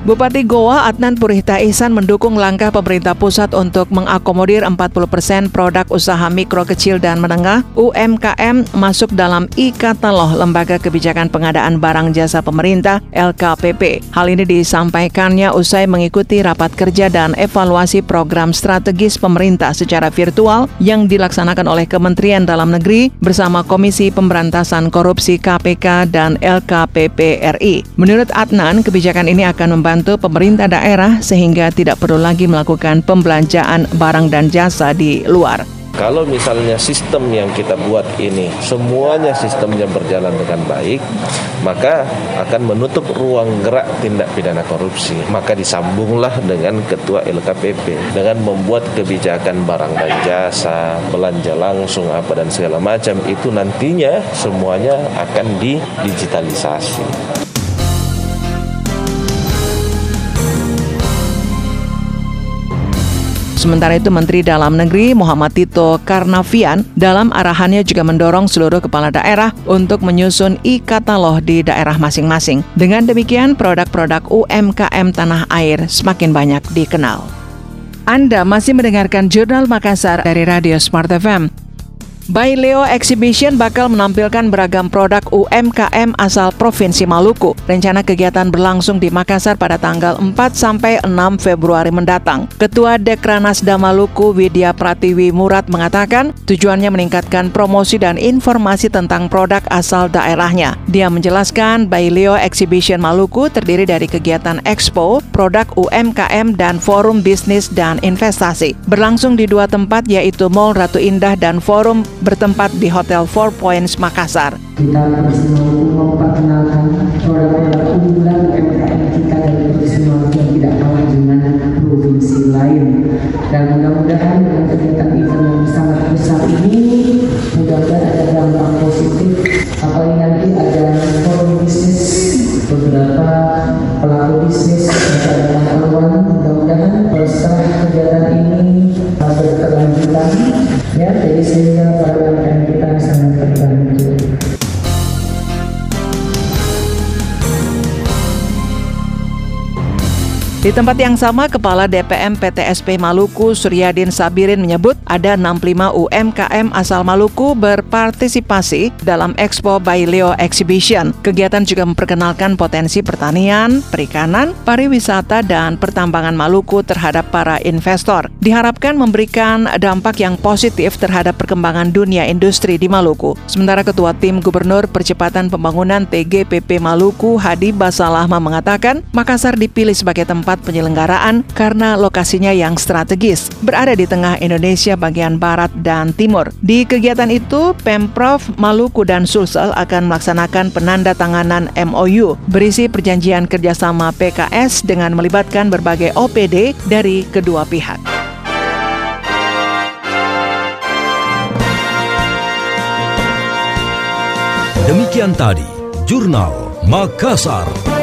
Bupati Goa Adnan Purihta Ihsan mendukung langkah pemerintah pusat untuk mengakomodir 40% produk usaha mikro kecil dan menengah UMKM masuk dalam e-katalog Lembaga Kebijakan Pengadaan Barang Jasa Pemerintah LKPP. Hal ini disampaikannya usai mengikuti rapat kerja dan evaluasi program strategis pemerintah secara virtual yang dilaksanakan oleh Kementerian Dalam Negeri bersama Komisi Pemberantasan Korupsi KPK dan LKPP RI. Menurut Adnan, kebijakan ini akan membantu membantu pemerintah daerah sehingga tidak perlu lagi melakukan pembelanjaan barang dan jasa di luar. Kalau misalnya sistem yang kita buat ini semuanya sistemnya berjalan dengan baik, maka akan menutup ruang gerak tindak pidana korupsi. Maka disambunglah dengan ketua LKPP dengan membuat kebijakan barang dan jasa, belanja langsung apa dan segala macam itu nantinya semuanya akan didigitalisasi. Sementara itu Menteri Dalam Negeri Muhammad Tito Karnavian dalam arahannya juga mendorong seluruh kepala daerah untuk menyusun e-katalog di daerah masing-masing. Dengan demikian produk-produk UMKM tanah air semakin banyak dikenal. Anda masih mendengarkan Jurnal Makassar dari Radio Smart FM. By Leo Exhibition bakal menampilkan beragam produk UMKM asal Provinsi Maluku. Rencana kegiatan berlangsung di Makassar pada tanggal 4 sampai 6 Februari mendatang. Ketua Dekranasda Maluku Widya Pratiwi Murad mengatakan tujuannya meningkatkan promosi dan informasi tentang produk asal daerahnya. Dia menjelaskan By Leo Exhibition Maluku terdiri dari kegiatan expo, produk UMKM dan forum bisnis dan investasi. Berlangsung di dua tempat yaitu Mall Ratu Indah dan Forum bertempat di Hotel Four Points Makassar. Kita terus memperkenalkan produk-produk unggulan UMKM kita dari Provinsi yang tidak kalah dengan provinsi lain. Dan mudah-mudahan dengan kegiatan event Di tempat yang sama, Kepala DPM PTSP Maluku Suryadin Sabirin menyebut ada 65 UMKM asal Maluku berpartisipasi dalam Expo by Leo Exhibition. Kegiatan juga memperkenalkan potensi pertanian, perikanan, pariwisata, dan pertambangan Maluku terhadap para investor. Diharapkan memberikan dampak yang positif terhadap perkembangan dunia industri di Maluku. Sementara Ketua Tim Gubernur Percepatan Pembangunan TGPP Maluku Hadi Basalahma mengatakan Makassar dipilih sebagai tempat tempat penyelenggaraan karena lokasinya yang strategis, berada di tengah Indonesia bagian barat dan timur. Di kegiatan itu, Pemprov Maluku dan Sulsel akan melaksanakan penanda tanganan MOU berisi perjanjian kerjasama PKS dengan melibatkan berbagai OPD dari kedua pihak. Demikian tadi, Jurnal Makassar.